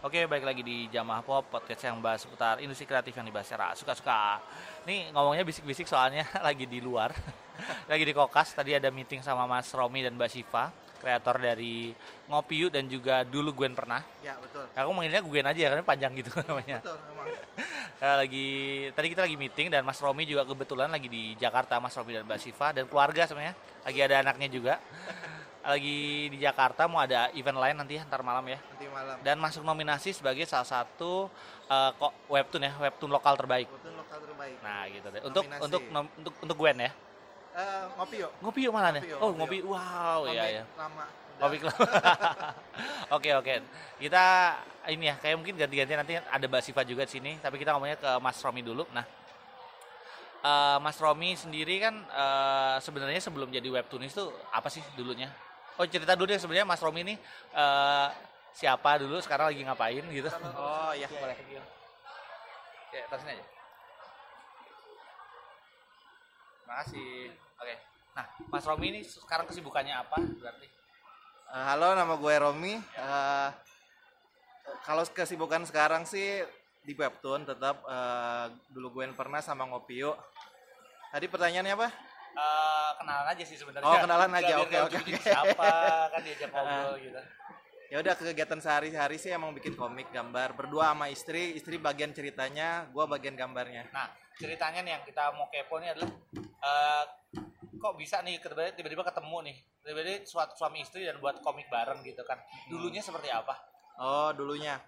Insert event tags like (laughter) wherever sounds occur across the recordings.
Oke, baik lagi di Jamah Pop, podcast yang bahas seputar industri kreatif yang dibahas secara suka-suka. Ini ngomongnya bisik-bisik soalnya (laughs) lagi di luar. (laughs) lagi di kokas, tadi ada meeting sama Mas Romi dan Mbak Siva, kreator dari Ngopi Yuk dan juga Dulu Gwen Pernah. Ya betul. Aku manggilnya Gwen aja karena panjang gitu (laughs) namanya. Betul memang. Eh, lagi tadi kita lagi meeting dan Mas Romi juga kebetulan lagi di Jakarta Mas Romi dan Mbak Siva dan keluarga sebenarnya lagi ada anaknya juga lagi di Jakarta mau ada event lain nanti ntar malam ya Nanti malam. dan masuk nominasi sebagai salah satu kok webtoon ya webtoon lokal terbaik Betul lokal terbaik. nah gitu deh untuk Nominasi. untuk nom- untuk untuk Gwen ya Eh, ngopi yuk. ngopi yuk mana nih Ngopi yuk, oh ngopi ngopi wow iya ya Lama. Ngopi Club. (laughs) Oke oke. Kita ini ya kayak mungkin ganti-ganti nanti ada Mbak Siva juga di sini, tapi kita ngomongnya ke Mas Romi dulu. Nah, eh, Mas Romi sendiri kan eh, sebenarnya sebelum jadi webtoonis itu apa sih dulunya? Oh cerita dulu deh sebenarnya Mas Romi ini eh, siapa dulu, sekarang lagi ngapain gitu? Oh iya boleh. Oke, taruh sini aja. Makasih. Oke. Nah, Mas Romi ini sekarang kesibukannya apa berarti? Eh, halo nama gue Romi. Eh, kalau kesibukan sekarang sih di webtoon tetap eh, dulu gue pernah sama ngopi yuk. Tadi pertanyaannya apa? Eh, kenalan aja sih sebenarnya. Oh, kenalan aja. Oke, oke. Siapa kan diajak ngobrol gitu. Ya udah kegiatan sehari-hari sih emang bikin komik gambar berdua sama istri. Istri bagian ceritanya, gue bagian gambarnya. Nah, ceritanya nih yang kita mau kepo nih adalah eh, kok bisa nih tiba-tiba tiba-tiba ketemu nih. Tiba-tiba suatu suami istri dan buat komik bareng gitu kan. Dulunya seperti apa? Oh dulunya.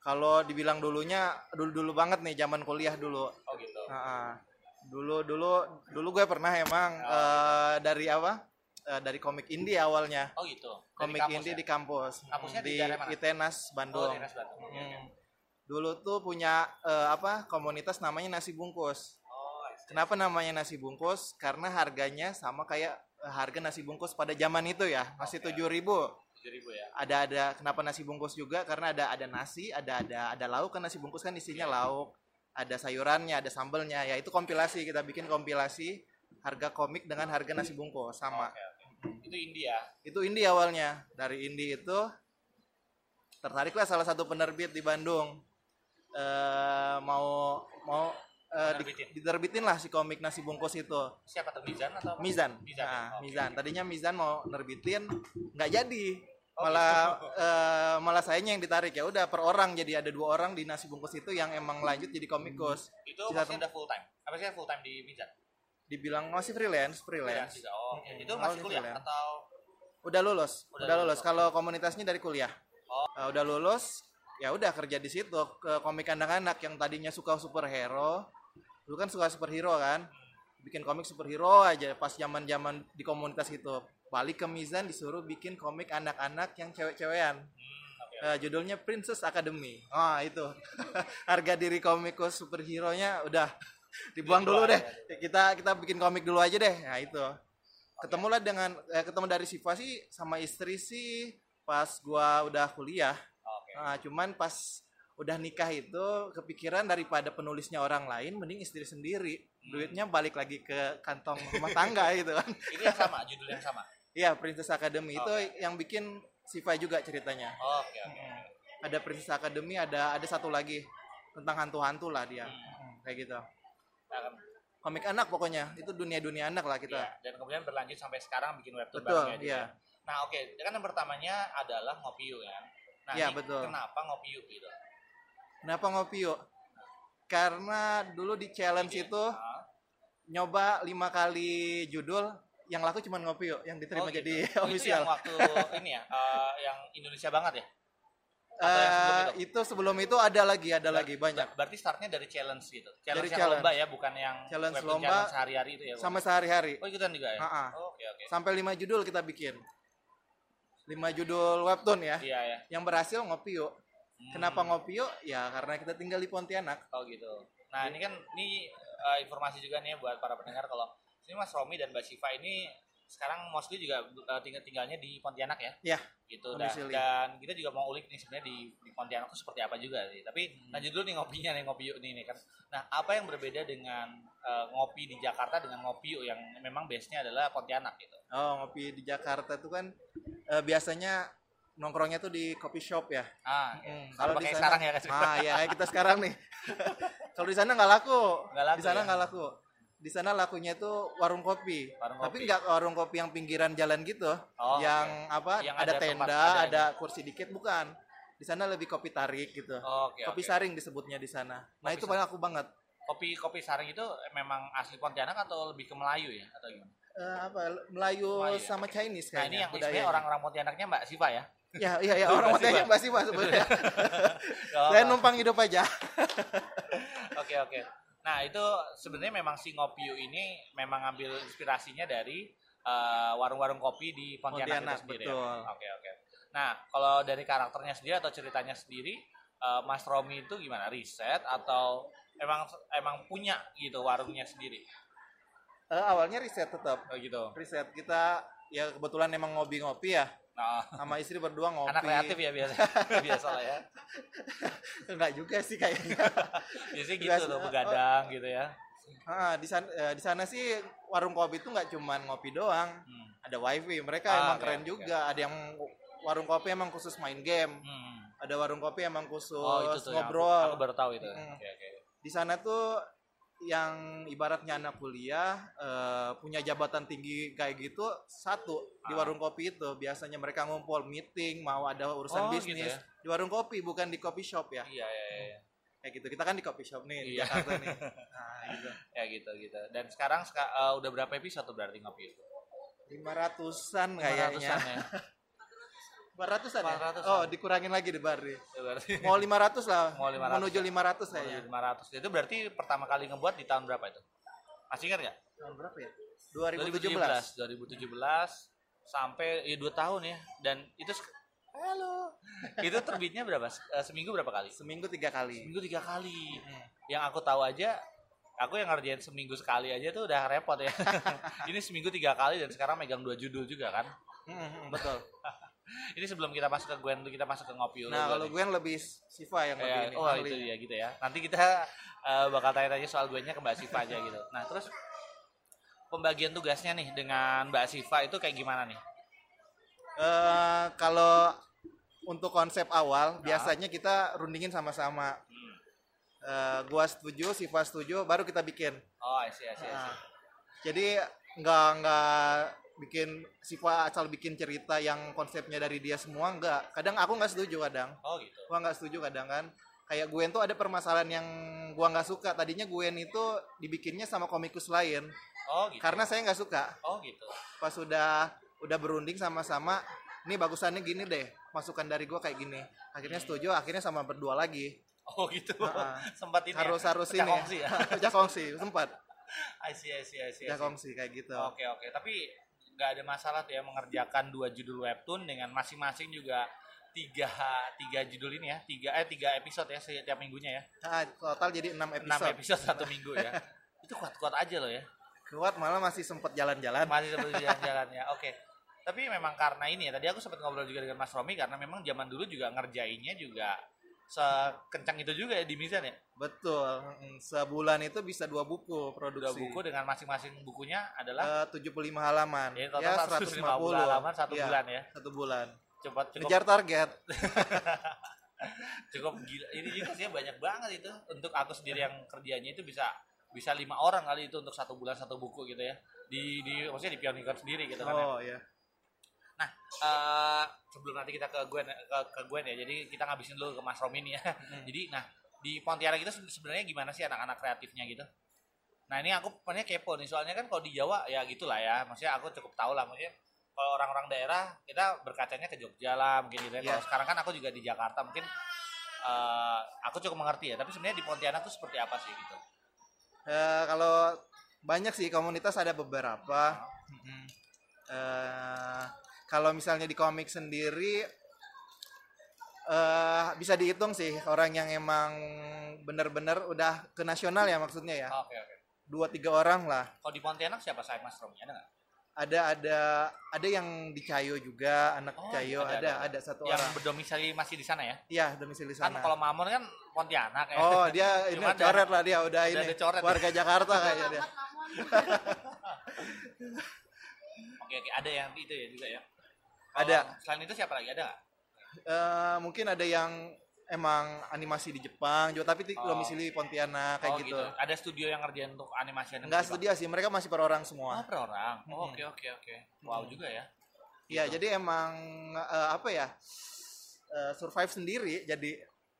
Kalau dibilang dulunya, dulu-dulu banget nih zaman kuliah dulu. Oh gitu. Heeh. Dulu dulu dulu gue pernah emang eh, dari apa? Eh, dari komik indie awalnya. Oh gitu. Dari Komik kampus indie ya? di kampus. Kampusnya di di mana? Itenas Oh, Bandung. di Ras Bandung. Hmm. Dulu tuh punya eh, apa? Komunitas namanya nasi bungkus. Oh. Kenapa namanya nasi bungkus? Karena harganya sama kayak harga nasi bungkus pada zaman itu ya, masih tujuh ribu. 7.000 ya. Ada ada kenapa nasi bungkus juga? Karena ada ada nasi, ada ada ada lauk kan nasi bungkus kan isinya lauk, ada sayurannya, ada sambelnya. Ya itu kompilasi kita bikin kompilasi harga komik dengan harga nasi bungkus sama. Oke, oke. Itu India. Itu indie awalnya. Dari indie itu tertariklah salah satu penerbit di Bandung. eh mau mau eh, di- Nerbitin. diterbitin lah si komik nasi bungkus itu. Siapa tuh Mizan atau apa? Mizan. Mizan. Nah, Oke. Mizan. Tadinya Mizan mau nerbitin nggak jadi. Oh, Malah eh, malah sayanya yang ditarik ya udah per orang jadi ada dua orang di nasi bungkus itu yang emang lanjut jadi komikus. Itu Bisa maksudnya udah full time. Apa sih full time di Mizan? Dibilang masih freelance, freelance. juga. Oh, oke. Mm-mm. Itu Oh, masih ini kuliah freelance. atau Udah lulus. Udah Udah, lulus, lulus. Kalau komunitasnya dari kuliah. Oh. Eh, udah lulus, ya udah kerja di situ ke komik anak-anak yang tadinya suka superhero. Dulu kan suka superhero kan. Bikin komik superhero aja pas zaman-zaman di komunitas itu. Balik ke Mizan disuruh bikin komik anak-anak yang cewek-cewekan. Hmm, oke. Eh, judulnya Princess Academy. Ah itu (laughs) harga diri komikus superhero-nya udah (laughs) dibuang dulu deh. Kita kita bikin komik dulu aja deh. Nah itu. Ketemulah dengan eh, ketemu dari Siva sih sama istri sih pas gua udah kuliah. Nah, cuman pas udah nikah itu kepikiran daripada penulisnya orang lain mending istri sendiri. Duitnya balik lagi ke kantong rumah tangga gitu kan. Itu yang sama, judul yang sama. (laughs) Iya, Princess Academy itu Oke. yang bikin Siva juga ceritanya. Oke, oke. ada Princess Academy ada ada satu lagi tentang hantu-hantu lah dia Hmm. kayak gitu Nah, kan, komik anak pokoknya itu dunia-dunia anak lah kita iya. Dan kemudian berlanjut sampai sekarang bikin webtoon Betul, barengnya juga. iya. Nah, oke. Kan yang pertamanya adalah ngopi yuk kan. Nah, Iya, ini betul. kenapa ngopi yuk gitu? kenapa ngopi yuk karena dulu di challenge Ide. itu Ah. nyoba lima kali judul yang laku cuma ngopi yuk yang diterima Oh, gitu. jadi (laughs) Oh, Itu yang official waktu ini ya, eh, yang Indonesia banget ya? Atau yang sebelum Eh, itu? itu sebelum itu ada lagi ada lagi banyak Ber- Berarti startnya dari challenge gitu. Challenge Dari yang challenge. lomba ya, bukan yang Challenge lomba challenge sehari-hari itu ya. Bang? sama sehari-hari Oh, ikutan juga ya? Ha-ha. Oh, Oke, oke. sampai lima judul kita bikin lima judul webtoon ya Iya ya. yang berhasil ngopi yuk Hmm. kenapa ngopi yuk ya karena kita tinggal di Pontianak Oh gitu. Nah ini kan ini eh, informasi juga nih buat para pendengar kalau ini Mas Romi dan Mbak Siva ini sekarang mostly juga eh, tinggal tinggalnya di Pontianak ya. Iya, Gitu dan, dan kita juga mau ulik nih sebenarnya di, di Pontianak itu seperti apa juga sih. Tapi Hmm. lanjut dulu nih ngopinya nih ngopi yuk nih, nih kan. Nah apa yang berbeda dengan eh, ngopi di Jakarta dengan ngopi yuk yang memang base-nya adalah Pontianak gitu. Oh, ngopi di Jakarta tuh kan eh, biasanya nongkrongnya tuh di coffee shop ya. Ah, Hmm, kalau di pakai sana- sekarang ya kan. Ah, ya kayak kita sekarang nih. (laughs) kalau di sana nggak laku. Nggak laku, Di sana ya? nggak laku. Di sana lakunya itu warung kopi. Warung Tapi nggak warung kopi yang pinggiran jalan gitu. Oh, yang apa? Yang ada, ada tempat- tenda, ada ada, kursi dikit bukan. Di sana lebih kopi tarik gitu. Oke, kopi oke. saring disebutnya di sana. Nah, Kopi itu paling aku banget. Kopi kopi saring itu memang asli Pontianak atau lebih ke Melayu ya atau gimana? Eh, apa Melayu Melayu ya? sama Chinese Nah, kayaknya. ini yang sebenarnya orang-orang Pontianaknya Mbak Siva ya. Ya, iya, iya, orang (laughs) Mbak Pontianak Siva. Mbak Siva sebenarnya. (laughs) Oh, Saya numpang hidup aja. (laughs) Oke oke. Nah itu sebenarnya memang si Ngopiu ini memang ngambil inspirasinya dari eh, warung-warung kopi di Pontianak, Pontianak, itu sendiri. betul. Ya? Oke oke. Nah kalau dari karakternya sendiri atau ceritanya sendiri, eh, Mas Romi itu gimana? Riset atau emang emang punya gitu warungnya sendiri? Eh, awalnya riset tetap. Oh, gitu. Riset kita ya kebetulan emang ngopi-ngopi ya. Nah, Sama istri berdua ngopi. anak kreatif ya biasa (laughs) biasa lah ya. Enggak juga sih kayaknya. Biasanya gitu Biasa. tuh begadang gitu ya. Ah, di sana eh, di sana sih warung kopi itu nggak cuman ngopi doang. Hmm. Ada wifi. Mereka Ah, emang oke, keren juga. Ada yang warung kopi emang khusus main game. Hmm. Ada warung kopi emang khusus Oh itu tuh yang aku- ngobrol. Aku, baru tahu itu. Hmm. Oke oke. di sana tuh yang ibaratnya anak kuliah eh, punya jabatan tinggi kayak gitu satu di Ah. warung kopi itu. Biasanya mereka ngumpul meeting mau ada Oh, urusan gitu bisnis. ya? di warung kopi bukan di coffee shop ya? Iya iya iya. kayak gitu. Kita kan di coffee shop nih di Iya. Jakarta nih. (laughs) Nah gitu. Ya gitu gitu. Dan sekarang seka- eh, udah berapa episode berarti ngopi itu? Lima ratusan kayaknya. 500-an ya (laughs) lima ratusan ya? 400-an. oh dikurangin lagi di bar nih. Itu berarti. Mau lima ratus lah Mau 500 menuju lima ratus kayaknya 500 itu berarti pertama kali ngebuat di tahun berapa itu? Masih ingat nggak? Tahun berapa ya? 2017 2017 sampai ya dua tahun ya. Dan itu halo. (laughs) Itu terbitnya berapa? Eh, seminggu berapa kali? Seminggu tiga kali. Seminggu tiga kali. Yang aku tahu aja aku yang ngerjain seminggu sekali aja tuh udah repot ya. (laughs) Ini seminggu tiga kali dan sekarang megang dua judul juga kan? Hmm, betul (laughs) ini sebelum kita masuk ke Gwen kita masuk ke ngopi dulu nah kalau gue lebih Siva yang lebih Ya, ini oh ahli. itu ya gitu ya. Nanti kita eh, bakal tanya-tanya soal gue ke Mbak Siva aja gitu. Nah terus pembagian tugasnya nih dengan Mbak Siva itu kayak gimana nih? Eh, kalau untuk konsep awal biasanya kita rundingin sama-sama. Hmm. Eh, gua setuju, Siva setuju, baru kita bikin. Oh, I see, I see, I see. Nah, jadi nggak nggak bikin Siva asal bikin cerita yang konsepnya dari dia semua nggak. Kadang aku nggak setuju kadang. Oh gitu. Gua nggak setuju kadang kan. Kayak Gwen tuh ada permasalahan yang gua nggak suka. Tadinya Gwen itu dibikinnya sama komikus lain. Oh gitu. Karena saya nggak suka. Oh gitu. pas sudah udah berunding sama-sama ini bagusannya gini deh masukan dari gua kayak gini akhirnya setuju akhirnya sama berdua lagi Oh gitu. Ah. Sempat ini. harus ya, harus ini kongsi ya. (laughs) pecah kongsi sempat I see, I see, I see. I kongsi kayak gitu Oke oke. Tapi nggak ada masalah tuh ya mengerjakan dua judul webtoon dengan masing-masing juga tiga tiga judul ini ya tiga eh tiga episode ya setiap minggunya ya. Nah, total jadi enam enam episode. episode satu (laughs) minggu ya. Itu kuat-kuat aja loh ya. Kuat malah masih sempet jalan-jalan. Masih seperti (laughs) jalan-jalannya oke. Tapi memang karena ini ya tadi aku sempat ngobrol juga dengan Mas Romi karena memang zaman dulu juga ngerjainnya juga sekencang itu juga ya di Mizan ya? Betul. Mm, sebulan itu bisa dua buku dua produksi buku dengan masing-masing bukunya adalah? Eh, 75 halaman. Ya, ya total 150 halaman satu Iya, bulan ya. satu bulan. Cepat cukup. Ngejar target. (laughs) Cukup gila. Ini juga sih banyak banget itu. Untuk aku sendiri yang kerjanya itu bisa bisa lima orang kali itu untuk satu bulan satu buku gitu ya. Di di maksudnya di Pionicon sendiri gitu kan ya. oh eh, sebelum nanti kita ke Gwen ke, ke Gwen ya. Jadi kita ngabisin dulu ke Mas Romi nih ya. Jadi nah, di Pontianak itu se- sebenarnya gimana sih anak-anak kreatifnya gitu? Nah, ini aku sebenarnya kepo nih. Soalnya kan kalau di Jawa ya gitulah ya. Maksudnya aku cukup tahu lah maksudnya kalau orang-orang daerah kita berkacanya ke Jogja lah mungkin gitu ya. Kalau Iya. sekarang kan aku juga di Jakarta mungkin eh, aku cukup mengerti ya. Tapi sebenarnya di Pontianak tuh seperti apa sih gitu? Eh, kalau banyak sih komunitas ada beberapa. Mm-mm. Eh, kalau misalnya di komik sendiri eh bisa dihitung sih orang yang emang bener-bener udah ke nasional ya maksudnya ya Oke, oke. dua tiga orang lah Kalau di Pontianak siapa saya Mas Romi? Ada nggak? ada ada ada yang di Cayo juga anak Oh, Cayo ada, ada ada, ada, satu Yang orang berdomisili masih di sana ya? iya domisili Kan sana kalau Mamon kan Pontianak ya. oh dia (laughs) ini coret lah dia udah, udah ini coret ya. warga Jakarta (laughs) kayaknya dia Oke oke ada yang itu ya juga ya. Ada. Kalau Selain itu siapa lagi ada nggak? eh, mungkin ada yang emang animasi di Jepang juga tapi Oh. domisili Pontianak kayak oh, gitu. Ada studio yang ngerjain untuk animasi animasi. Enggak studio sih, mereka masih per orang Oh, semua. per orang. Oh. Oke, oke, oke. Wow Mm-mm. juga ya. Iya, Gitu. jadi emang eh, apa ya? eh, survive sendiri jadi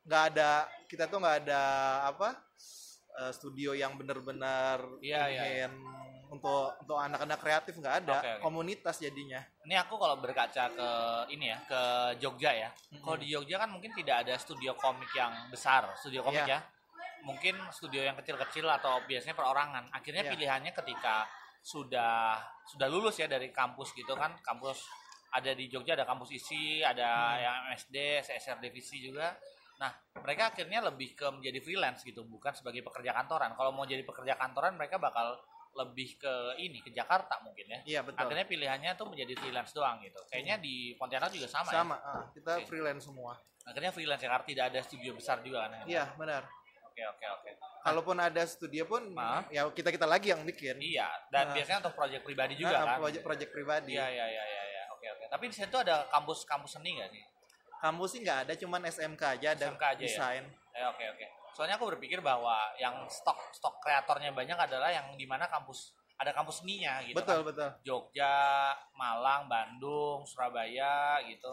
nggak ada kita tuh nggak ada apa? eh, studio yang benar-benar iya, ingin untuk untuk anak-anak kreatif nggak ada, Oke, oke. komunitas jadinya. Ini aku kalau berkaca ke ini ya, ke Jogja ya. Kalau di Jogja kan mungkin tidak ada studio komik yang besar, studio komik Iya. ya. Mungkin studio yang kecil-kecil atau biasanya perorangan. Akhirnya Iya. pilihannya ketika sudah sudah lulus ya dari kampus gitu kan, kampus ada di Jogja ada kampus isi, ada Hmm. yang MSD, CSR divisi juga. Nah, mereka akhirnya lebih ke menjadi freelance gitu, bukan sebagai pekerja kantoran. Kalau mau jadi pekerja kantoran, mereka bakal lebih ke ini ke Jakarta mungkin ya. Iya betul. Akhirnya pilihannya tuh menjadi freelance doang gitu. Kayaknya di Pontianak juga sama, sama, ah, kita Oke. freelance semua. ya. Akhirnya freelance ya karena tidak ada studio besar juga kan. Iya benar. Oke oke oke. Kalaupun ada studio pun, Ah. ya kita kita lagi yang bikin. Iya, dan Nah. biasanya untuk proyek pribadi juga Ah, kan. Project-project pribadi. Iya iya iya iya iya. Oke oke. Tapi di situ ada kampus-kampus seni nggak sih? Kampus sih nggak ada, cuman SMK aja ada SMK aja ya? desain. Eh, oke oke. Soalnya aku berpikir bahwa yang stok stok kreatornya banyak adalah yang di mana kampus ada kampus seninya gitu betul kan. betul. Jogja, Malang, Bandung, Surabaya gitu.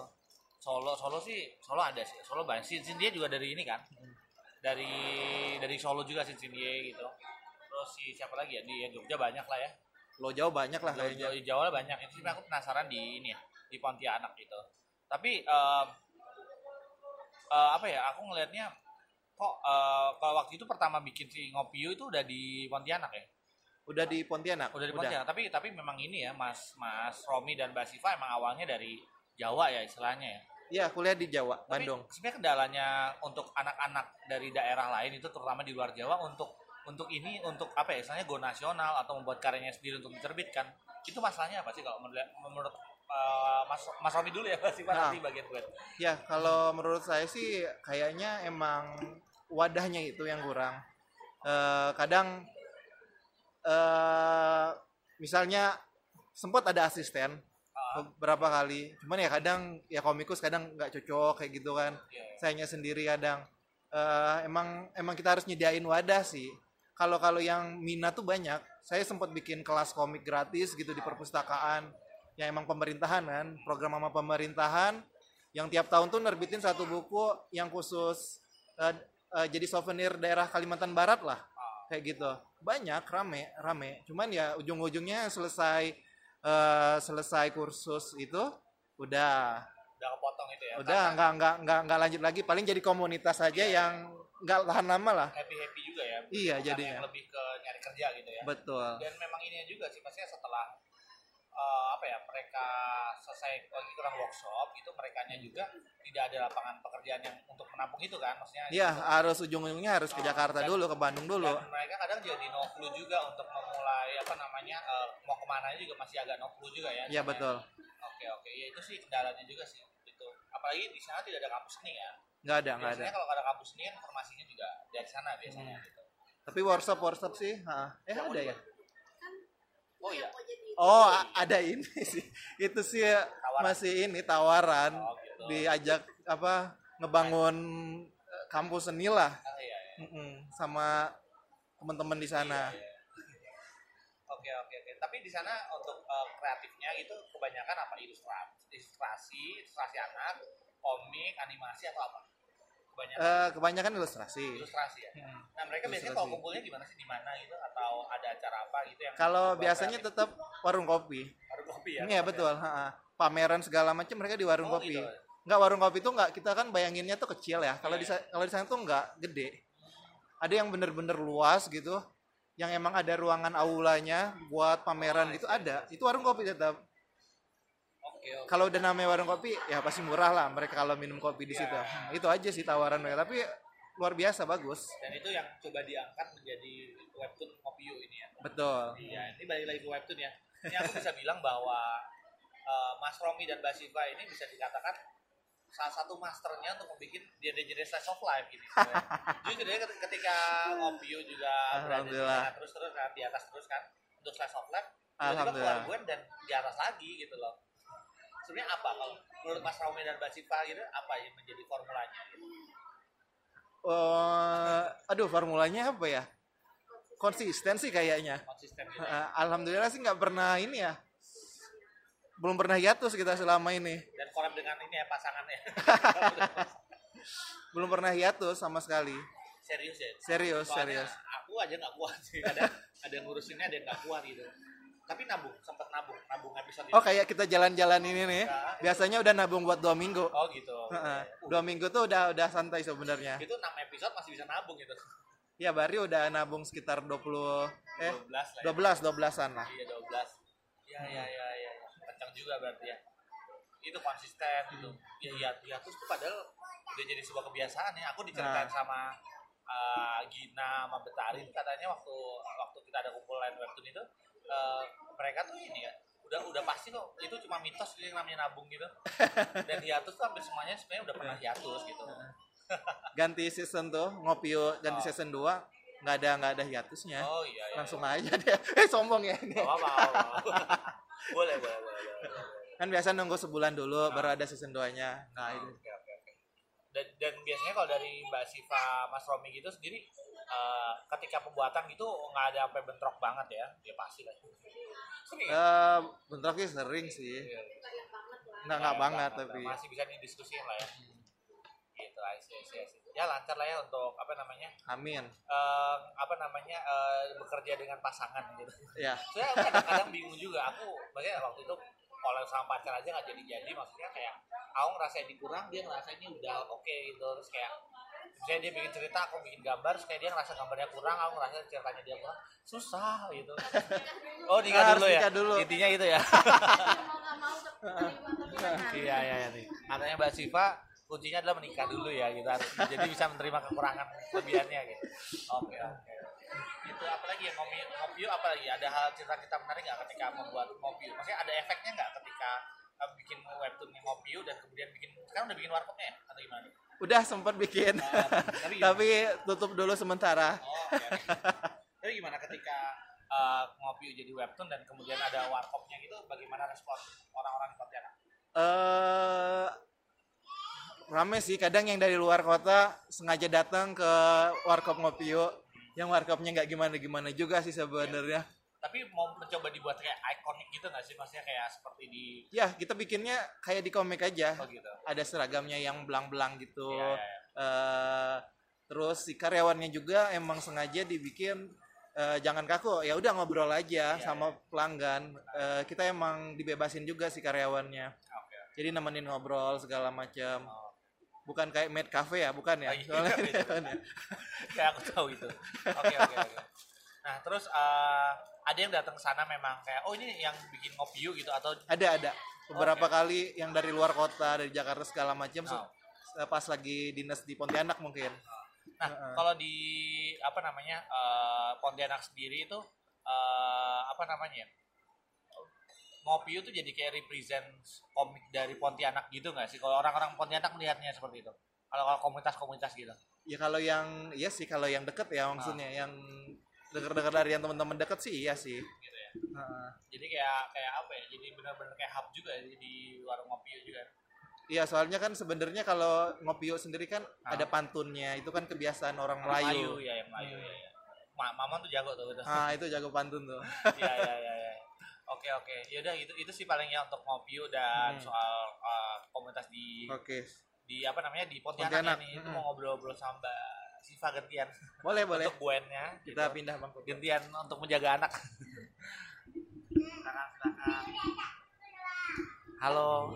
Solo, Solo sih, Solo ada sih. Solo banyak. Sin Sin dia juga dari ini kan. Dari dari Solo juga Sin Sin dia gitu. Terus si siapa lagi ya di Jogja banyak lah ya. Lo jauh banyak lah Jawa, kayaknya. Jawa, Jawa banyak. Itu sih aku penasaran di ini ya, di Pontianak gitu. Tapi em, eh, apa ya? Aku ngelihatnya kok kalau waktu itu pertama bikin si Ngopiu itu udah di Pontianak ya. Udah di Pontianak. Udah di Pontianak. Tapi tapi memang ini ya, Mas Mas Romi dan Mbak Siva emang awalnya dari Jawa ya istilahnya ya. Iya, kuliah di Jawa, Tapi Bandung. sebenarnya kendalanya untuk anak-anak dari daerah lain itu terutama di luar Jawa untuk untuk ini untuk apa ya istilahnya go nasional atau membuat karyanya sendiri untuk diterbitkan itu masalahnya apa sih kalau menurut menurut eh, Mas Mas Romi dulu ya (laughs) Mas Siva Nah. nanti bagian gue. Ya, kalau menurut saya sih kayaknya emang wadahnya itu yang kurang. Eh, kadang eh misalnya sempat ada asisten beberapa kali, cuman ya kadang ya komikus kadang nggak cocok kayak gitu kan. Iya. Sayanya sendiri kadang Eh, emang emang kita harus nyediain wadah sih. Kalau kalau yang minat tuh banyak. Saya sempat bikin kelas komik gratis gitu di perpustakaan. Yang emang pemerintahan kan, program sama pemerintahan yang tiap tahun tuh nerbitin satu buku yang khusus eh, eh, jadi souvenir daerah Kalimantan Barat lah. Kayak gitu. Banyak rame, rame. Cuman ya ujung-ujungnya selesai eh, selesai kursus itu udah Udah kepotong itu ya. udah nggak nggak nggak nggak lanjut lagi paling jadi komunitas aja yang nggak tahan lama lah happy happy juga ya. Iya, jadinya. yang lebih ke nyari kerja gitu ya. betul dan memang ini juga sih maksudnya setelah ya mereka selesai lagi kurang workshop gitu mereka juga tidak ada lapangan pekerjaan yang untuk menampung itu kan? Maksudnya Iya harus ujung-ujungnya harus ke Jakarta dulu ke Bandung dulu. dan mereka kadang jadi no clue juga untuk memulai apa namanya eh, mau ke mana juga masih agak no clue juga ya. Iya betul. Oke oke. Ya itu sih kendalanya juga sih itu apalagi di sana tidak ada kampus seni ya. Nggak ada nggak ada. Biasanya kalau ada kampus seni informasinya juga dari sana biasanya Hmm. gitu. Tapi workshop workshop sih ha. eh ada ya? oh iya oh ada ini (laughs) sih itu sih Tawaran. masih ini tawaran oh gitu diajak apa ngebangun eh, kampus seni lah Ah, iya, iya. Sama teman-teman di sana Iya, iya. Oke oke oke. Tapi di sana untuk eh, kreatifnya itu kebanyakan apa ilustrasi, ilustrasi, ilustrasi anak, komik, animasi atau apa? Kebanyakan Eh, kebanyakan ilustrasi ilustrasi ya. Hmm. Nah mereka biasanya Ilustrasi. kalau kumpulnya di mana sih di mana gitu atau ada acara apa gitu yang kalau biasanya kreatif? tetap warung kopi baru kopi ya? Iya betul, ha. pameran segala macam mereka di warung Oh, kopi. gitu. Enggak warung kopi itu enggak kita kan bayanginnya tuh kecil ya. Kalau Iya, di sa- kalau di sana tuh enggak gede. Ada yang bener-bener luas gitu, yang emang ada ruangan aulanya buat pameran Oh, gitu iya, ada. Itu warung kopi tetap. Kalau udah namanya warung kopi ya pasti murah lah mereka kalau minum kopi di Iya. situ. Hmm, Itu aja sih tawaran mereka. Tapi luar biasa bagus. Dan itu yang coba diangkat menjadi webtoon Kopiu ini ya. Betul. Iya, ini balik lagi ke webtoon ya. Ini aku bisa bilang bahwa eh, Mas Romi dan Mbak Siva ini bisa dikatakan salah satu masternya untuk membuat genre-genre slice of life ini. (laughs) Jadi ketika, ketika Ngopiu juga berada di terus terus kan, di atas terus kan untuk slice of life, tiba-tiba keluar gue dan di atas lagi gitu loh. Sebenarnya apa kalau menurut Mas Romi dan Mbak Siva gitu apa yang menjadi formulanya gitu? Oh, aduh formulanya apa ya? Konsisten sih kayaknya. konsisten gitu Alhamdulillah sih nggak pernah ini ya. Belum pernah hiatus kita selama ini. dan collab dengan ini ya pasangannya (laughs) Belum pernah hiatus sama sekali. serius ya Serius, Soalnya serius. aku aja nggak kuat sih ada ada yang ngurusinnya ada yang nggak kuat gitu tapi nabung sempat nabung nabung episode Oh itu. kayak kita jalan-jalan ini nih. Biasanya udah nabung buat dua minggu. oh gitu. Uh, Dua minggu tuh udah udah santai sebenarnya. itu 6 episode masih bisa nabung gitu Ya Bari udah nabung sekitar 20 eh 12 lah ya. 12 12-an lah. iya 12 ya ya ya ya ya. kencang juga berarti ya itu konsisten gitu ya ya ya terus tuh padahal udah jadi sebuah kebiasaan ya aku diceritain Nah. sama uh, Gina sama Betari katanya waktu waktu kita ada kumpulan webtoon itu uh, mereka tuh ini ya udah udah pasti kok itu cuma mitos yang namanya nabung gitu (laughs) dan hiatus tuh hampir semuanya sebenarnya udah pernah hiatus gitu Ganti season tuh, ngopi yuk, ganti Oh. season 2 nggak ada nggak ada hiatusnya. oh iya iya Langsung aja deh. (laughs) Eh sombong ya. Gak apa-apa, gak apa-apa. (laughs) boleh boleh boleh boleh, boleh. Kan biasa nunggu sebulan dulu Ah. baru ada season 2-nya. Nah, itu. Oke, oke, oke. Dan, dan biasanya kalau dari Mbak Siva, Mas Romi gitu sendiri, eh, ketika pembuatan gitu nggak ada sampai bentrok banget ya? Ya pasti lah. Sering ya? Eh, bentroknya sering sih. Iya. Nggak nggak banget tapi. Masih bisa didiskusiin lah ya. Gitu, see. Ya lancar lah ya untuk apa namanya, Amin. eh, apa namanya eh, bekerja dengan pasangan gitu. Ya. Saya kadang-kadang bingung juga. Aku makanya waktu itu kalau sama pacar aja nggak jadi-jadi. Maksudnya kayak aku ngerasa ini kurang, dia ngerasa ini udah oke gitu. Terus kayak misalnya dia bikin cerita, aku bikin gambar, kayak dia ngerasa gambarnya kurang, aku ngerasa ceritanya dia kurang. Susah gitu. Oh nikah Harus dulu ya. dulu. Intinya itu ya. mau nggak mau terima tapi iya iya iya nih. Katanya Mbak Siva kuncinya adalah menikah dulu ya gitu harus jadi bisa menerima kekurangan kelebihannya gitu. Oke oke. Itu apalagi ya ngopi ngopi apalagi ada hal cerita kita menarik nggak ketika membuat ngopi? Maksudnya ada efeknya nggak ketika eh, bikin webtoonnya ngopi dan kemudian bikin sekarang udah bikin warkopnya ya? atau gimana? Udah sempat bikin. Nah, tapi (laughs) tapi tutup dulu sementara. Oh, oke. oke. Tapi gimana ketika eh, ngopi jadi webtoon dan kemudian ada warkopnya gitu, bagaimana respon orang-orang di Pontianak? eh rame sih kadang yang dari luar kota sengaja datang ke warkop Ngopio yang warkopnya nggak gimana-gimana juga sih sebenarnya Tapi mau mencoba dibuat kayak ikonik gitu nggak sih? Maksudnya kayak seperti di ya kita bikinnya kayak di komik aja oh gitu. ada seragamnya yang belang-belang gitu Iya, iya, iya. Eh, terus si karyawannya juga emang sengaja dibikin eh, jangan kaku ya udah ngobrol aja Iya, sama pelanggan Eh, kita emang dibebasin juga si karyawannya Oke. jadi nemenin ngobrol segala macam Oh. bukan kayak maid cafe ya bukan ya Oh, iya, Soalnya- (laughs) beda. kayak (laughs) aku tahu itu. Oke oke oke. Nah terus eh, ada yang datang ke sana memang kayak oh ini yang bikin ngopi yuk gitu atau ada ada beberapa kali yang dari luar kota dari Jakarta segala macam Oh. se- pas lagi dinas di Pontianak mungkin Nah, Heeh. kalau di apa namanya eh, Pontianak sendiri itu eh, apa namanya? Ngopi itu jadi kayak represent komik dari Pontianak gitu nggak sih? Kalau orang-orang Pontianak melihatnya seperti itu. Kalau komunitas-komunitas gitu. ya kalau yang iya sih kalau yang deket ya maksudnya yang denger-denger dari yang teman-teman deket sih iya sih Gitu ya. Heeh. Jadi kayak kayak apa ya? Jadi benar-benar kayak hub juga ya di warung ngopi juga. Iya soalnya kan sebenarnya kalau ngopio sendiri kan Ah. ada pantunnya itu kan kebiasaan orang Melayu Melayu. ya yang Melayu Hmm. ya. ya. Ma Mamon tuh jago tuh gitu. Nah itu jago pantun tuh. (laughs) Iya iya iya. Ya. (laughs) Oke oke. Yaudah itu itu sih palingnya untuk ngopi dan Hmm. soal uh, komunitas di Oke di apa namanya di Pontianak, Pontianak, ini itu mm-mm. mau ngobrol-ngobrol sama Siva gantian boleh boleh untuk buennya kita gitu. pindah bang. gantian untuk menjaga anak silakan silakan halo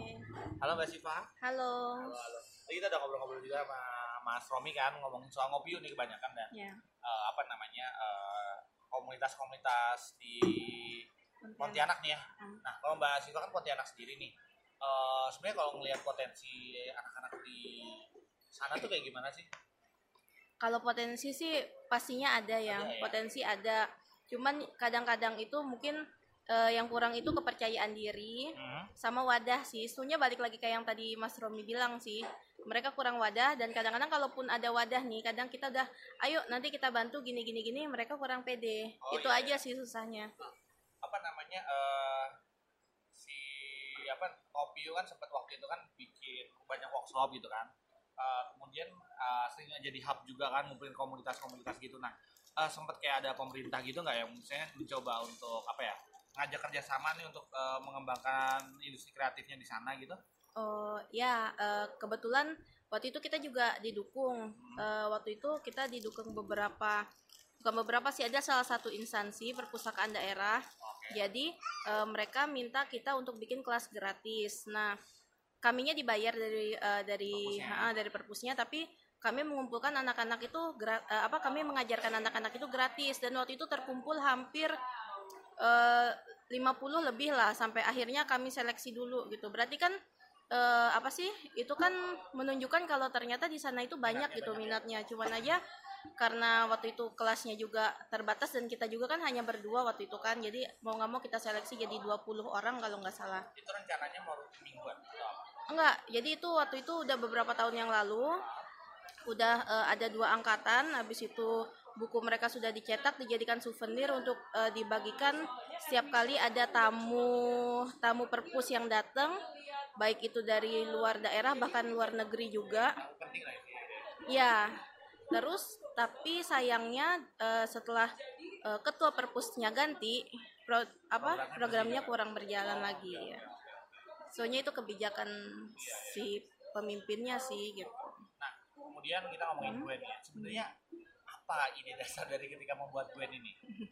halo Mbak Siva halo halo halo Tadi kita udah ngobrol-ngobrol juga sama Mas Romi kan ngomongin soal ngopi nih kebanyakan dan ya eh, apa namanya eh, komunitas-komunitas di Pontianak nih ya. Hmm. Nah, kalau Mbak Siva kan Pontianak sendiri nih. Eh sebenarnya kalau ngelihat potensi anak-anak di sana tuh kayak gimana sih? Kalau potensi sih pastinya ada ya Ada ya. potensi ada cuman kadang-kadang itu mungkin eh, yang kurang itu kepercayaan diri Hmm. sama wadah sih sebenarnya balik lagi kayak yang tadi Mas Romi bilang sih mereka kurang wadah dan kadang-kadang kalaupun ada wadah nih kadang kita udah ayo nanti kita bantu gini gini gini mereka kurang pede Oh, itu iya, aja iya. sih susahnya Apa namanya? eh si apa kopi kan sempat waktu itu kan bikin banyak workshop gitu kan. Uh, kemudian uh, sering jadi hub juga kan ngumpulin komunitas-komunitas gitu. Nah, uh, sempat kayak ada pemerintah gitu nggak yang misalnya mencoba untuk apa ya ngajak kerjasama nih untuk uh, mengembangkan industri kreatifnya di sana gitu? Oh ya uh, kebetulan waktu itu kita juga didukung. Uh, waktu itu kita didukung beberapa bukan beberapa sih ada salah satu instansi perpustakaan daerah. Jadi uh, mereka minta kita untuk bikin kelas gratis. Nah kaminya dibayar dari uh, dari uh, dari perpusnya tapi kami mengumpulkan anak-anak itu uh, apa kami mengajarkan anak-anak itu gratis dan waktu itu terkumpul hampir uh, 50 lebih lah sampai akhirnya kami seleksi dulu gitu. Berarti kan uh, apa sih? Itu kan menunjukkan kalau ternyata di sana itu banyak gitu minatnya. Cuman aja karena waktu itu kelasnya juga terbatas dan kita juga kan hanya berdua waktu itu kan jadi mau nggak mau kita seleksi jadi 20 orang kalau nggak salah itu rencananya mau mingguan enggak jadi itu waktu itu udah beberapa tahun yang lalu udah uh, ada dua angkatan habis itu buku mereka sudah dicetak dijadikan souvenir untuk uh, dibagikan. Setiap kali ada tamu tamu perpus yang datang baik itu dari luar daerah bahkan luar negeri juga. Ya terus tapi sayangnya uh, setelah uh, ketua perpusnya ganti pro, apa programnya kurang berjalan lagi ya soalnya itu kebijakan si pemimpinnya sih gitu nah kemudian kita ngomongin hmm. Gwen ya sebenarnya apa ide dasar dari ketika membuat Gwen ini (laughs)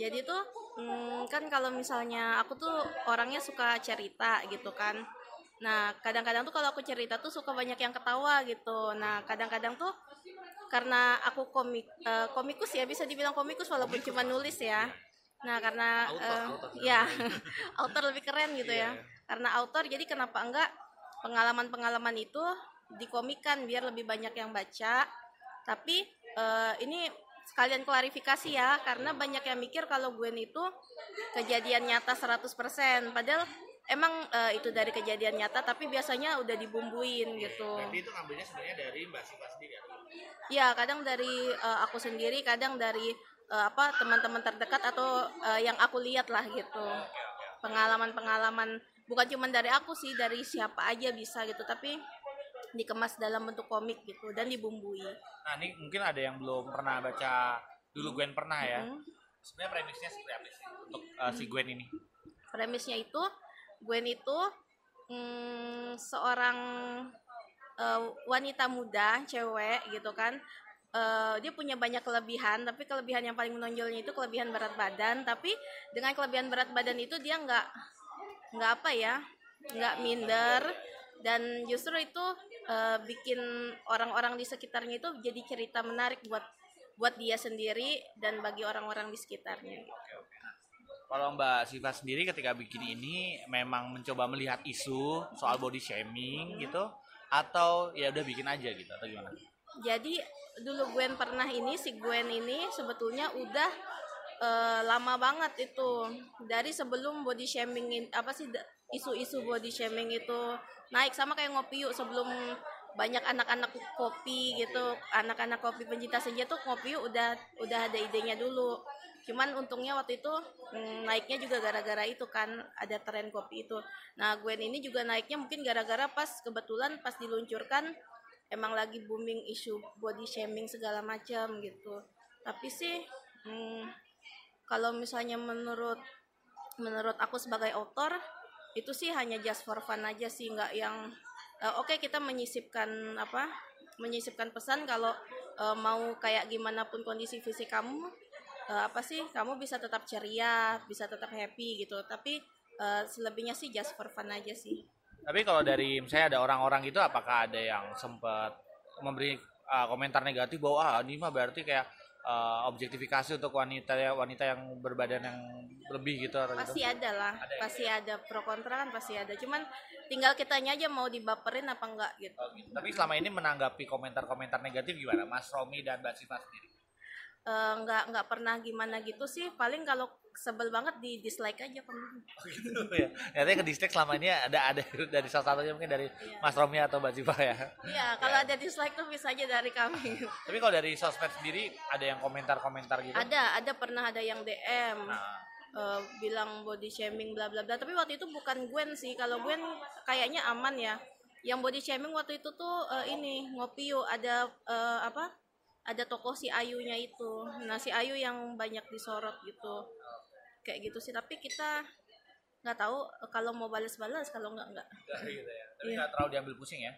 jadi tuh hmm, kan kalau misalnya aku tuh orangnya suka cerita gitu kan nah kadang-kadang tuh kalau aku cerita tuh suka banyak yang ketawa gitu nah kadang-kadang tuh karena aku komik uh, komikus ya bisa dibilang komikus walaupun cuma nulis ya nah karena author, uh, author. ya (laughs) author lebih keren gitu yeah. ya iya. Karena author jadi kenapa enggak pengalaman-pengalaman itu dikomikan biar lebih banyak yang baca tapi uh, ini sekalian klarifikasi ya karena banyak yang mikir kalau Gwen itu kejadian nyata 100% padahal emang uh, itu dari kejadian nyata tapi biasanya udah dibumbuin gitu. Jadi itu ngambilnya sebenarnya dari Mbak Siva sendiri Ya, kadang dari uh, aku sendiri, kadang dari uh, apa teman-teman terdekat atau uh, yang aku lihat lah gitu. Pengalaman-pengalaman bukan cuma dari aku sih, dari siapa aja bisa gitu, tapi dikemas dalam bentuk komik gitu dan dibumbui. Nah, ini mungkin ada yang belum pernah baca dulu Gwen pernah ya. Mm -hmm. Sebenarnya premisnya seperti apa sih untuk uh, si Gwen ini? Premisnya itu Gwen itu mm, seorang uh, wanita muda, cewek gitu kan. Uh, dia punya banyak kelebihan, tapi kelebihan yang paling menonjolnya itu kelebihan berat badan. Tapi dengan kelebihan berat badan itu dia nggak nggak apa ya, nggak minder dan justru itu uh, bikin orang-orang di sekitarnya itu jadi cerita menarik buat buat dia sendiri dan bagi orang-orang di sekitarnya. Kalau Mbak Siva sendiri ketika bikin ini memang mencoba melihat isu soal body shaming gitu atau ya udah bikin aja gitu atau gimana? Jadi dulu Gwen pernah ini si Gwen ini sebetulnya udah uh, lama banget itu. Dari sebelum body shaming apa sih isu-isu body shaming itu naik. Sama kayak ngopi yuk sebelum banyak anak-anak kopi gitu. Anak-anak kopi pencinta senja tuh ngopi yuk udah udah ada idenya dulu. Cuman untungnya waktu itu mm, naiknya juga gara-gara itu kan ada tren kopi itu. Nah Gwen ini juga naiknya mungkin gara-gara pas kebetulan pas diluncurkan emang lagi booming isu body shaming segala macam gitu. Tapi sih hmm, kalau misalnya menurut menurut aku sebagai author itu sih hanya just for fun aja sih nggak yang uh, oke okay, kita menyisipkan apa menyisipkan pesan kalau uh, mau kayak gimana pun kondisi fisik kamu uh, apa sih kamu bisa tetap ceria bisa tetap happy gitu. Tapi uh, selebihnya sih just for fun aja sih. Tapi kalau dari misalnya ada orang-orang itu apakah ada yang sempat memberi uh, komentar negatif bahwa ah ini mah berarti kayak uh, objektifikasi untuk wanita ya wanita yang berbadan yang lebih gitu atau pasti gitu? ada lah ada pasti ya? ada pro kontra kan pasti ada cuman tinggal kitanya aja mau dibaperin apa enggak gitu. Oh, gitu. tapi selama ini menanggapi komentar-komentar negatif gimana Mas Romi dan Mbak Siva sendiri uh, nggak nggak pernah gimana gitu sih. Paling kalau sebel banget di dislike aja kan oh, gitu ya. Nyatanya ke dislike selama ini ada ada (laughs) dari salah satunya mungkin dari iya. Mas Romi atau Mbak Ziva ya. Iya (laughs) kalau ya. ada dislike tuh bisa aja dari kami. (laughs) Tapi kalau dari sosmed sendiri ada yang komentar-komentar gitu? Ada ada. Pernah ada yang DM nah. eh, bilang body shaming bla bla bla. Tapi waktu itu bukan Gwen sih. Kalau Gwen kayaknya aman ya. Yang body shaming waktu itu tuh eh, ini ngopi yuk ada eh, apa ada tokoh si Ayunya itu. Nah si Ayu yang banyak disorot gitu. Kayak gitu sih. Tapi kita nggak tahu eh, kalau mau balas-balas kalau nggak nggak. Gitu ya. Tapi Iya. terlalu diambil pusing ya?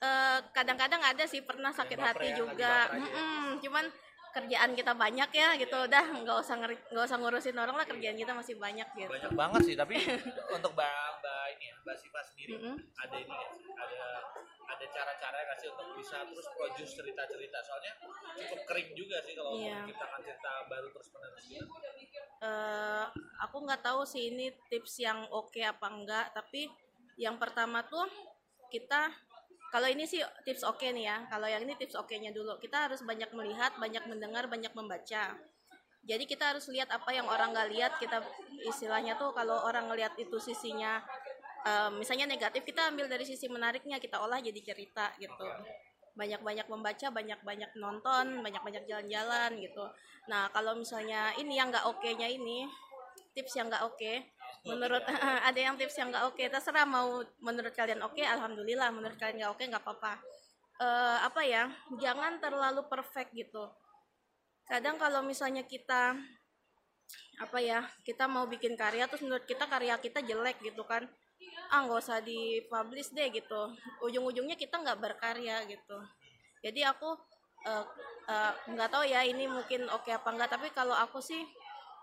Eh, kadang-kadang ada sih pernah sakit hati ya, juga. ya. Mm-mm, cuman kerjaan kita banyak ya gitu udah nggak usah nggak usah ngurusin orang lah kerjaan kita masih banyak gitu banyak banget sih tapi (laughs) untuk mbak mbak ini ya mbak Siva sendiri Mm-mm. ada ini ya ada ada cara-cara nggak sih untuk bisa terus produce cerita-cerita soalnya cukup kering juga sih kalau Iya. menciptakan cerita baru terus menerus gitu. Eh, aku nggak tahu sih ini tips yang oke apa enggak tapi yang pertama tuh kita kalau ini sih tips oke nih ya. Kalau yang ini tips oke nya dulu. Kita harus banyak melihat banyak mendengar banyak membaca. Jadi kita harus lihat apa yang orang nggak lihat. Kita istilahnya tuh kalau orang ngelihat itu sisinya eh, misalnya negatif kita ambil dari sisi menariknya. Kita olah jadi cerita gitu. Banyak-banyak membaca banyak-banyak nonton banyak-banyak jalan-jalan gitu. Nah kalau misalnya ini yang nggak oke nya ini tips yang nggak oke menurut (laughs) ada yang tips yang nggak oke terserah mau menurut kalian oke alhamdulillah menurut kalian nggak oke nggak apa-apa. Eh, apa ya jangan terlalu perfect gitu. Kadang kalau misalnya kita apa ya kita mau bikin karya terus menurut kita karya kita jelek gitu kan ah nggak usah dipublish deh gitu. Ujung-ujungnya kita nggak berkarya gitu. Jadi aku eh, eh, nggak tahu ya ini mungkin oke apa enggak tapi kalau aku sih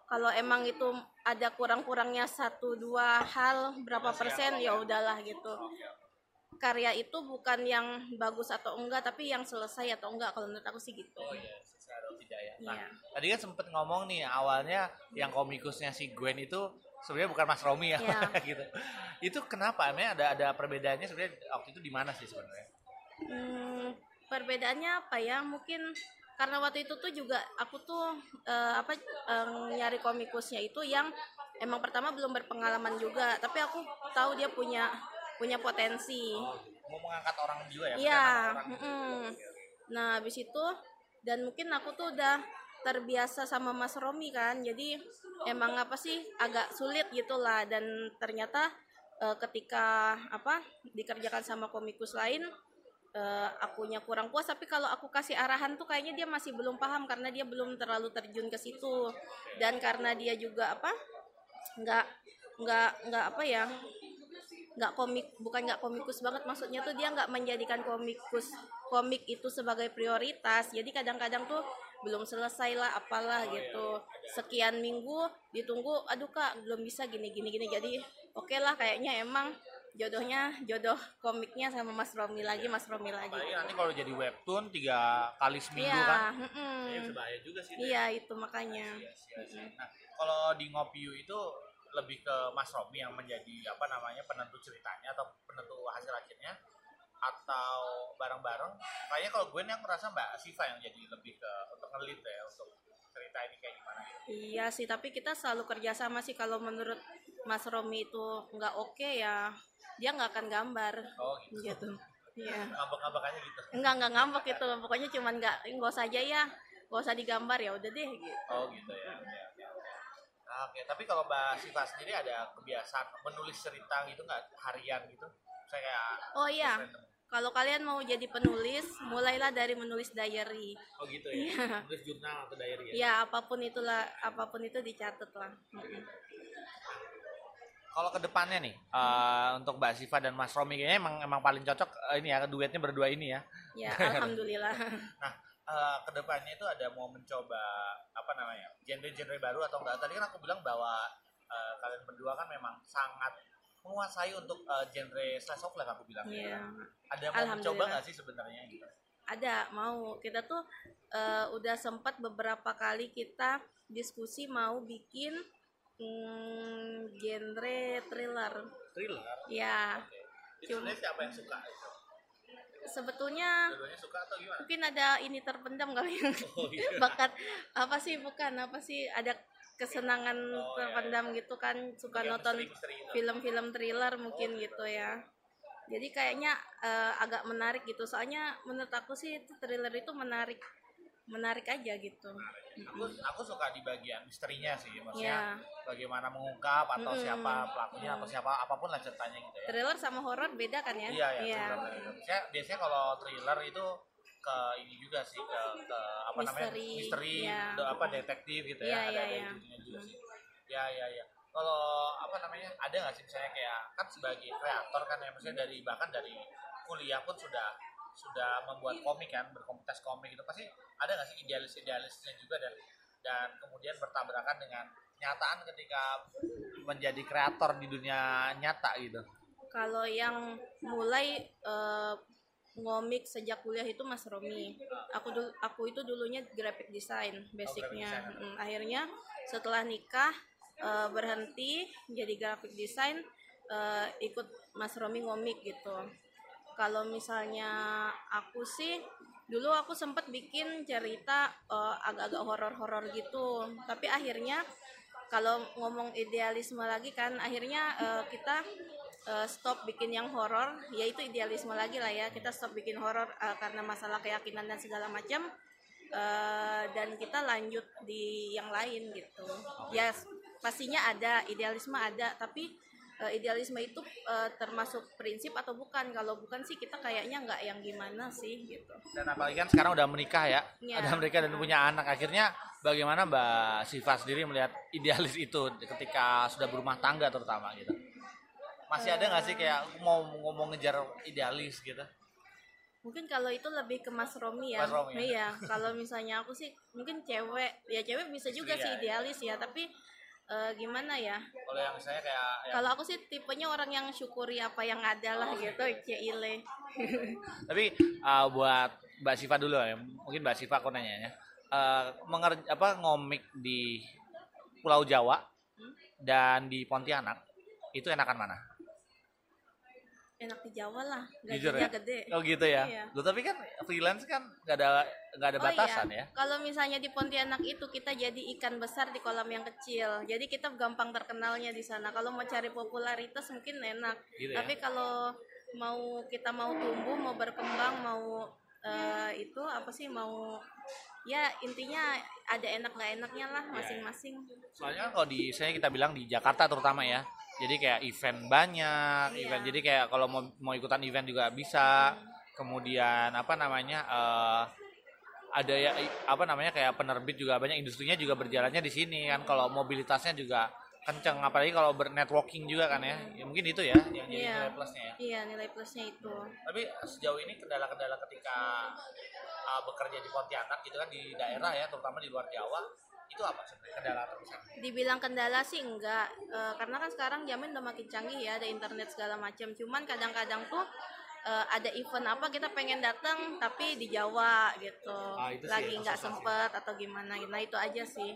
kalau emang itu ada kurang-kurangnya satu dua hal berapa persen ya udahlah gitu. Karya itu bukan yang bagus atau enggak tapi yang selesai atau enggak kalau menurut aku sih gitu. Oh iya selesai atau tidak ya. Nah Iya. tadi kan sempet ngomong nih awalnya yang komikusnya si Gwen itu sebenarnya bukan Mas Romi ya Iya. (laughs) gitu. Itu kenapa? Emang ada ada perbedaannya sebenarnya waktu itu di mana sih sebenarnya? Hmm, perbedaannya apa ya? Mungkin karena waktu itu tuh juga aku tuh eh, apa eh, nyari komikusnya itu yang emang pertama belum berpengalaman juga, tapi aku tahu dia punya punya potensi. oh, mau mengangkat orang juga ya Iya. mm-mm. Nah, habis itu dan mungkin aku tuh udah terbiasa sama Mas Romi kan. Jadi emang apa sih agak sulit gitulah dan ternyata eh, ketika apa dikerjakan sama komikus lain eh, akunya kurang puas tapi kalau aku kasih arahan tuh kayaknya dia masih belum paham karena dia belum terlalu terjun ke situ. Dan karena dia juga apa nggak nggak nggak apa ya nggak komik bukan nggak komikus banget maksudnya tuh dia nggak menjadikan komikus komik itu sebagai prioritas. Jadi kadang-kadang tuh belum selesai lah apalah gitu. Sekian minggu ditunggu aduh kak belum bisa gini gini gini. Jadi oke lah kayaknya emang jodohnya jodoh komiknya sama Mas Romi lagi Mas Romi lagi apalagi nanti kalau jadi webtoon tiga kali seminggu iya kan. Ini bisa bahaya juga sih iya itu makanya Sia-sia sih. Nah, kalau di Ngopiu itu lebih ke Mas Romi yang menjadi apa namanya penentu ceritanya atau penentu hasil akhirnya atau bareng-bareng. Kayaknya kalau gue nih aku rasa Mbak Siva yang jadi lebih ke untuk ngelit ya untuk cerita ini kayak gimana gitu. Iya sih, tapi kita selalu kerjasama sih kalau menurut Mas Romi itu nggak oke ya dia nggak akan gambar Oh gitu. gitu. Iya. Ngambek-ngambekannya gitu. Enggak nggak ngambek itu, pokoknya cuman nggak nggak usah aja ya, nggak usah digambar ya udah deh gitu. Oh gitu ya. Oke, oke, oke. Nah, Oke, tapi kalau Mbak Siva sendiri ada kebiasaan menulis cerita gitu nggak harian gitu? Saya kayak Oh iya, kalau kalian mau jadi penulis, mulailah dari menulis diary. Oh gitu ya. Iya. Menulis jurnal atau diary ya. Ya apa pun itulah, apa pun itu dicatat lah. Kalau ke depannya nih, eh, untuk Mbak Siva dan Mas Romi kayaknya emang emang paling cocok eh, ini ya duetnya berdua ini ya. Ya (laughs) alhamdulillah. Nah, eh, ke depannya itu ada mau mencoba apa namanya genre-genre baru atau enggak? Tadi kan aku bilang bahwa eh, kalian berdua kan memang sangat menguasai untuk eh, genre slice of life aku bilang. Iya. Ada mau mencoba Alhamdulillah. nggak sih sebenarnya gitu? Ada mau kita tuh eh, udah sempat beberapa kali kita diskusi mau bikin mm, genre thriller. Thriller. Ya, Itu sebenarnya siapa yang suka itu? sebetulnya suka atau gimana? mungkin ada ini terpendam kali yang Oh iya. (laughs) bakat apa sih? Bukan apa sih? Ada kesenangan Oh, iya, terpendam gitu kan. Suka Yang nonton film-film thriller mungkin gitu ya. jadi kayaknya eh, agak menarik gitu. Soalnya menurut aku sih itu thriller itu menarik menarik aja gitu. Aku aku suka di bagian misterinya sih ya maksudnya bagaimana mengungkap atau Mm-mm. siapa pelakunya atau siapa apa pun lah ceritanya gitu ya. Thriller sama horor beda kan ya? Iya ya thriller thriller. biasanya, biasanya kalau thriller itu ke ini juga sih ke, ke apa namanya? Misteri, misteri iya. de- apa detektif gitu Iya, ya ada iya, ada iya. itunya juga sih. Ya ya ya kalau apa namanya ada nggak sih misalnya kayak kan sebagai kreator kan ya maksudnya dari bahkan dari kuliah pun sudah sudah membuat komik kan berkomunitas komik itu pasti ada nggak sih idealis idealisnya juga dan dan kemudian bertabrakan dengan kenyataan ketika menjadi kreator di dunia nyata gitu kalau yang mulai eh, ngomik sejak kuliah itu Mas Romi. Aku dulu aku itu dulunya graphic design basicnya. designer. Mm, akhirnya setelah nikah eh, berhenti jadi graphic design eh, ikut Mas Romi ngomik gitu. Kalau misalnya aku sih dulu aku sempat bikin cerita eh, agak-agak horor-horor gitu. Tapi akhirnya kalau ngomong idealisme lagi kan akhirnya eh, kita eh, stop bikin yang horor. Yaitu idealisme lagi lah ya. Kita stop bikin horor eh, karena masalah keyakinan dan segala macam eh, dan kita lanjut di yang lain gitu. Ya pastinya ada idealisme ada. Tapi eh, idealisme itu eh, termasuk prinsip atau bukan? Kalau bukan sih kita kayaknya nggak yang gimana sih gitu. Dan apalagi kan sekarang udah menikah ya. Iya. ada menikah dan punya anak. Akhirnya bagaimana Mbak Siva sendiri melihat idealis itu ketika sudah berumah tangga terutama gitu? Masih ada nggak sih kayak mau ngomong ngejar idealis gitu? Mungkin kalau itu lebih ke Mas Romi ya. Mas Romi ya. Iya, kalau misalnya aku sih mungkin cewek, ya cewek bisa juga Iya, sih idealis ya, tapi eh, gimana ya? kalau yang saya kayak yang- Kalau aku sih tipenya orang yang syukuri apa yang ada lah gitu, cile. (laughs) tapi uh, buat Mbak Siva dulu ya mungkin Mbak Siva aku nanya ya uh, menger apa ngomik di Pulau Jawa dan di Pontianak itu enakan mana? Enak di Jawa lah, gajinya ya? gede. Oh gitu ya. Iya. Loh, tapi kan freelance kan nggak ada nggak ada Oh batasan iya, ya. kalau misalnya di Pontianak itu kita jadi ikan besar di kolam yang kecil, jadi kita gampang terkenalnya di sana. Kalau mau cari popularitas mungkin enak, Gitu ya. tapi kalau mau kita mau tumbuh, mau berkembang, mau eh, itu apa sih mau ya intinya ada enak nggak enaknya lah Iya, masing-masing. Soalnya kan kalau di saya kita bilang di Jakarta terutama ya. Jadi kayak event banyak, Iya. event. Jadi kayak kalau mau mau ikutan event juga bisa. Kemudian apa namanya? eh, ada ya apa namanya kayak penerbit juga banyak industrinya juga berjalannya di sini kan. Kalau mobilitasnya juga kenceng apalagi kalau bernetworking juga kan ya. ya mungkin itu ya yang jadi Iya. nilai plusnya ya. Iya nilai plusnya itu. Tapi sejauh ini kendala-kendala ketika uh, bekerja di Pontianak gitu kan di daerah ya, terutama di luar Jawa, itu apa sebenarnya kendala terbesar? Dibilang kendala sih enggak, Eh, karena kan sekarang zaman udah makin canggih ya, ada internet segala macam. Cuman kadang-kadang tuh eh, ada event apa kita pengen datang tapi di Jawa gitu, Ah, lagi nggak sempet atau gimana. Nah itu aja sih.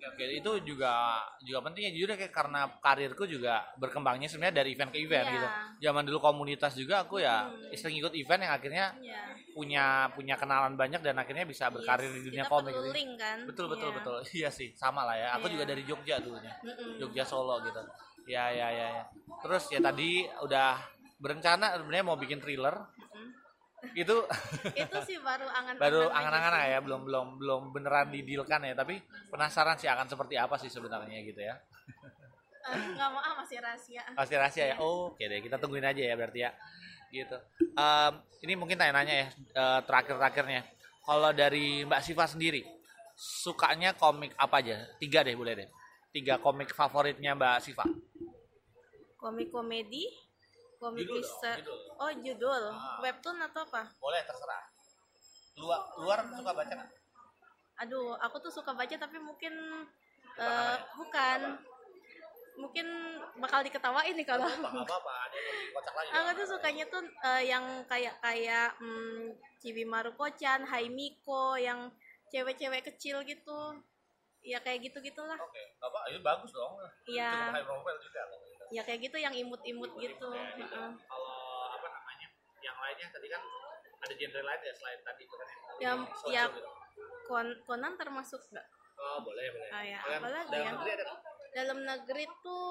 Oke, itu juga juga penting ya jujur ya kayak karena karirku juga berkembangnya sebenarnya dari event ke event Iya. gitu. Zaman dulu komunitas juga aku ya Hmm. sering ikut event yang akhirnya Ya. punya punya kenalan banyak dan akhirnya bisa berkarir Yes, di dunia kita komik. gitu. link kan. Betul betul Iya. betul. Iya sih, sama lah ya. Aku Iya. juga dari Jogja dulunya. Mm-mm. Jogja Solo gitu. Ya ya ya ya. Terus ya tadi udah berencana sebenarnya mau bikin thriller. Itu itu sih baru angan baru angan-angan ya, belum belum belum beneran didilkan ya, tapi penasaran sih akan seperti apa sih sebenarnya gitu ya. nggak mau ah masih rahasia Pasti rahasia ya. Oh, oke deh, kita tungguin aja ya berarti ya. Gitu. Em, ini mungkin tanya-nanya ya eh, terakhir-terakhirnya. Kalau dari Mbak Siva sendiri, sukanya komik apa aja? Tiga deh boleh deh. Tiga komik favoritnya Mbak Siva. komik komedi komik Judul dong, judul. oh judul Ah. webtoon atau apa Boleh terserah. Luar luar suka baca nggak? aduh aku tuh suka baca tapi mungkin eh, namanya? bukan mungkin bakal diketawain nih kalau Apa apa ada lagi. aku tuh sukanya tuh eh, yang kayak kayak hmm, Cibimaru Kocan, Haimiko yang cewek-cewek kecil gitu ya kayak gitu gitulah Oke, apa itu bagus dong. Iya. Juga. Ya kayak gitu yang imut-imut gitu Ya, gitu. Heeh. Kalau apa namanya? Yang lainnya tadi kan ada genre lain ya selain tadi itu kan Yang- ya. gitu. Kon Conan termasuk nggak Oh, boleh, boleh. Ah, ya. Kalian Apalagi dalam ya? negeri ada nggak? dalam negeri tuh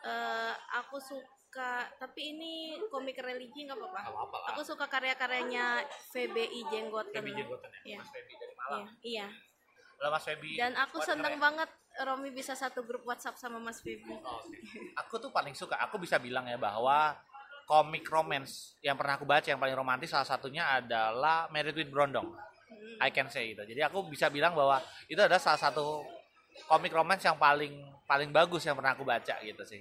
eh aku suka tapi ini komik religi nggak apa-apa aku suka karya-karyanya VBI Jenggoten Feby Jenggoten ya, Iya. Mas Feby dari Malang. iya, iya. Mas dan aku seneng keren. banget Romi bisa satu grup WhatsApp sama Mas Febi Oh, oke. Aku tuh paling suka, aku bisa bilang ya bahwa komik romance yang pernah aku baca yang paling romantis salah satunya adalah Married with Brondong. Hmm. I can say itu. Jadi aku bisa bilang bahwa itu adalah salah satu komik romance yang paling paling bagus yang pernah aku baca gitu sih.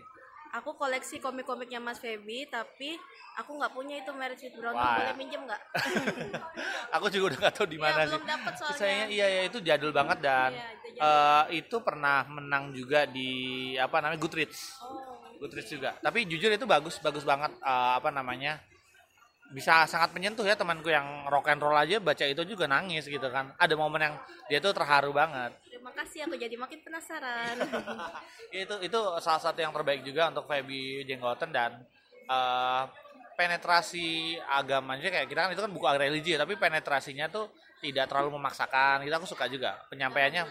Aku koleksi komik-komiknya Mas Febi tapi aku nggak punya itu Marriage with Brown Wah. boleh minjem nggak (laughs) Aku juga udah gak tahu di mana ya, sih. belum dapat soalnya Sayangnya iya ya itu jadul banget dan Iya, itu jadul. eh, itu pernah menang juga di apa namanya Goodreads. oh Goodreads juga. Tapi jujur itu bagus bagus banget eh, apa namanya bisa sangat menyentuh ya temanku yang rock and roll aja baca itu juga nangis gitu kan. Ada momen yang dia tuh terharu banget. terima kasih aku jadi makin penasaran (laughs) itu itu salah satu yang terbaik juga untuk Feby Jenggoten dan eh, penetrasi agamanya kayak kita kan itu kan buku religi tapi penetrasinya tuh tidak terlalu memaksakan. Kita aku suka juga penyampaiannya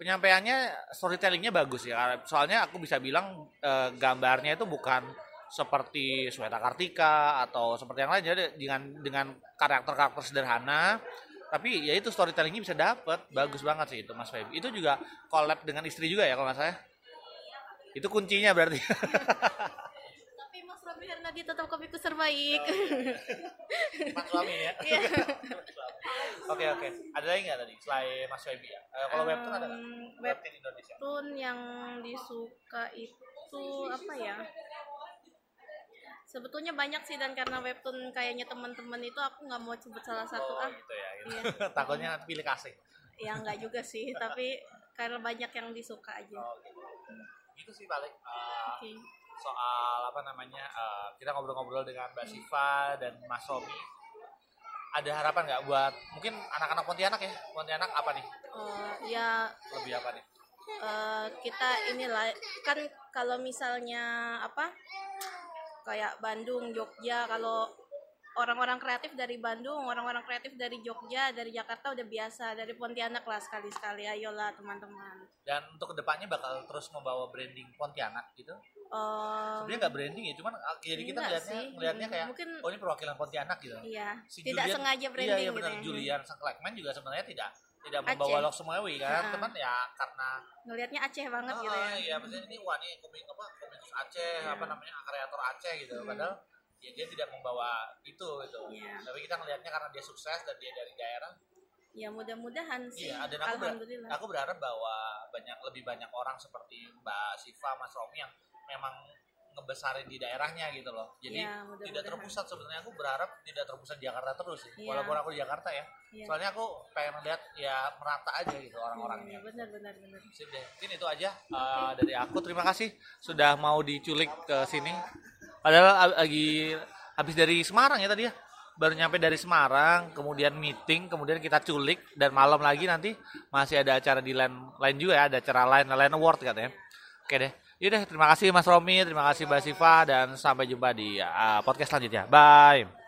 penyampaiannya storytellingnya bagus ya soalnya aku bisa bilang eh, gambarnya itu bukan seperti Sweta Kartika atau seperti yang lain. Jadi dengan dengan karakter-karakter sederhana tapi ya itu storytellingnya bisa dapet. Bagus banget sih itu Mas Feby. Itu juga collab dengan istri juga ya kalau nggak salah itu kuncinya berarti. Tapi Mas Robi Hernadi tetap komikus terbaik. Mas suami ya? Iya. oke oke. Ada lagi nggak tadi selain Mas Feby ya? Eh, kalau webtoon ada nggak? Webtoon Indonesia. webtoon yang disuka itu apa ya sebetulnya banyak sih dan karena webtoon kayaknya teman-teman itu aku nggak mau sebut salah satu oh ah gitu ya gitu. Iya. (laughs) takutnya nanti pilih kasih ya nggak juga sih (laughs) tapi karena banyak yang disuka aja Oh, gitu. Gitu sih paling uh, oke soal apa namanya uh, kita ngobrol-ngobrol dengan Mbak Siva dan Mas Romi. Ada harapan nggak buat mungkin anak-anak Pontianak ya? Pontianak apa nih? Eh, ya Lebih apa nih? eh, kita inilah kan kalau misalnya apa kayak Bandung Jogja kalau orang-orang kreatif dari Bandung orang-orang kreatif dari Jogja dari Jakarta udah biasa dari Pontianak lah sekali-sekali ayolah teman-teman Dan untuk ke depannya bakal terus membawa branding Pontianak gitu. Eh, Sebenarnya nggak branding ya, cuman uh, jadi kita sih. ngeliatnya kayak mungkin oh ini perwakilan Pontianak gitu. iya Si tidak Julian- sengaja Iya, branding iya gitu benar. ya. Julian Seklekman juga sebenarnya tidak tidak Aceh. membawa Lok Sumawi kan, Ha-ha. teman ya karena ngelihatnya Aceh banget Oh, gitu ya iya, maksudnya ini wah ini komik apa komikus Aceh Iya. apa namanya kreator Aceh gitu. Hmm. Padahal ya dia tidak membawa itu gitu. Iya. Tapi kita ngelihatnya karena dia sukses dan dia dari daerah. ya mudah-mudahan sih Iya, dan aku ber- alhamdulillah aku berharap bahwa banyak lebih banyak orang seperti Mbak Siva, Mas Romi yang memang ngebesarin di daerahnya gitu loh. Jadi Iya, mudah-mudahan. tidak terpusat sebenarnya aku berharap tidak terpusat di Jakarta terus sih. Iya. Walaupun aku di Jakarta ya. Iya. Soalnya aku pengen lihat ya merata aja gitu orang-orangnya. Iya, benar benar benar Sip deh. Mungkin itu aja uh, dari aku. Terima kasih sudah mau diculik ke sini. Padahal lagi habis dari Semarang ya tadi ya. Baru nyampe dari Semarang, kemudian meeting, kemudian kita culik dan malam lagi nanti masih ada acara di lain lain juga ya, ada acara lain lain award katanya. Oke deh. Yaudah, terima kasih Mas Romi, terima kasih Mbak Siva dan sampai jumpa di uh, podcast selanjutnya. Bye.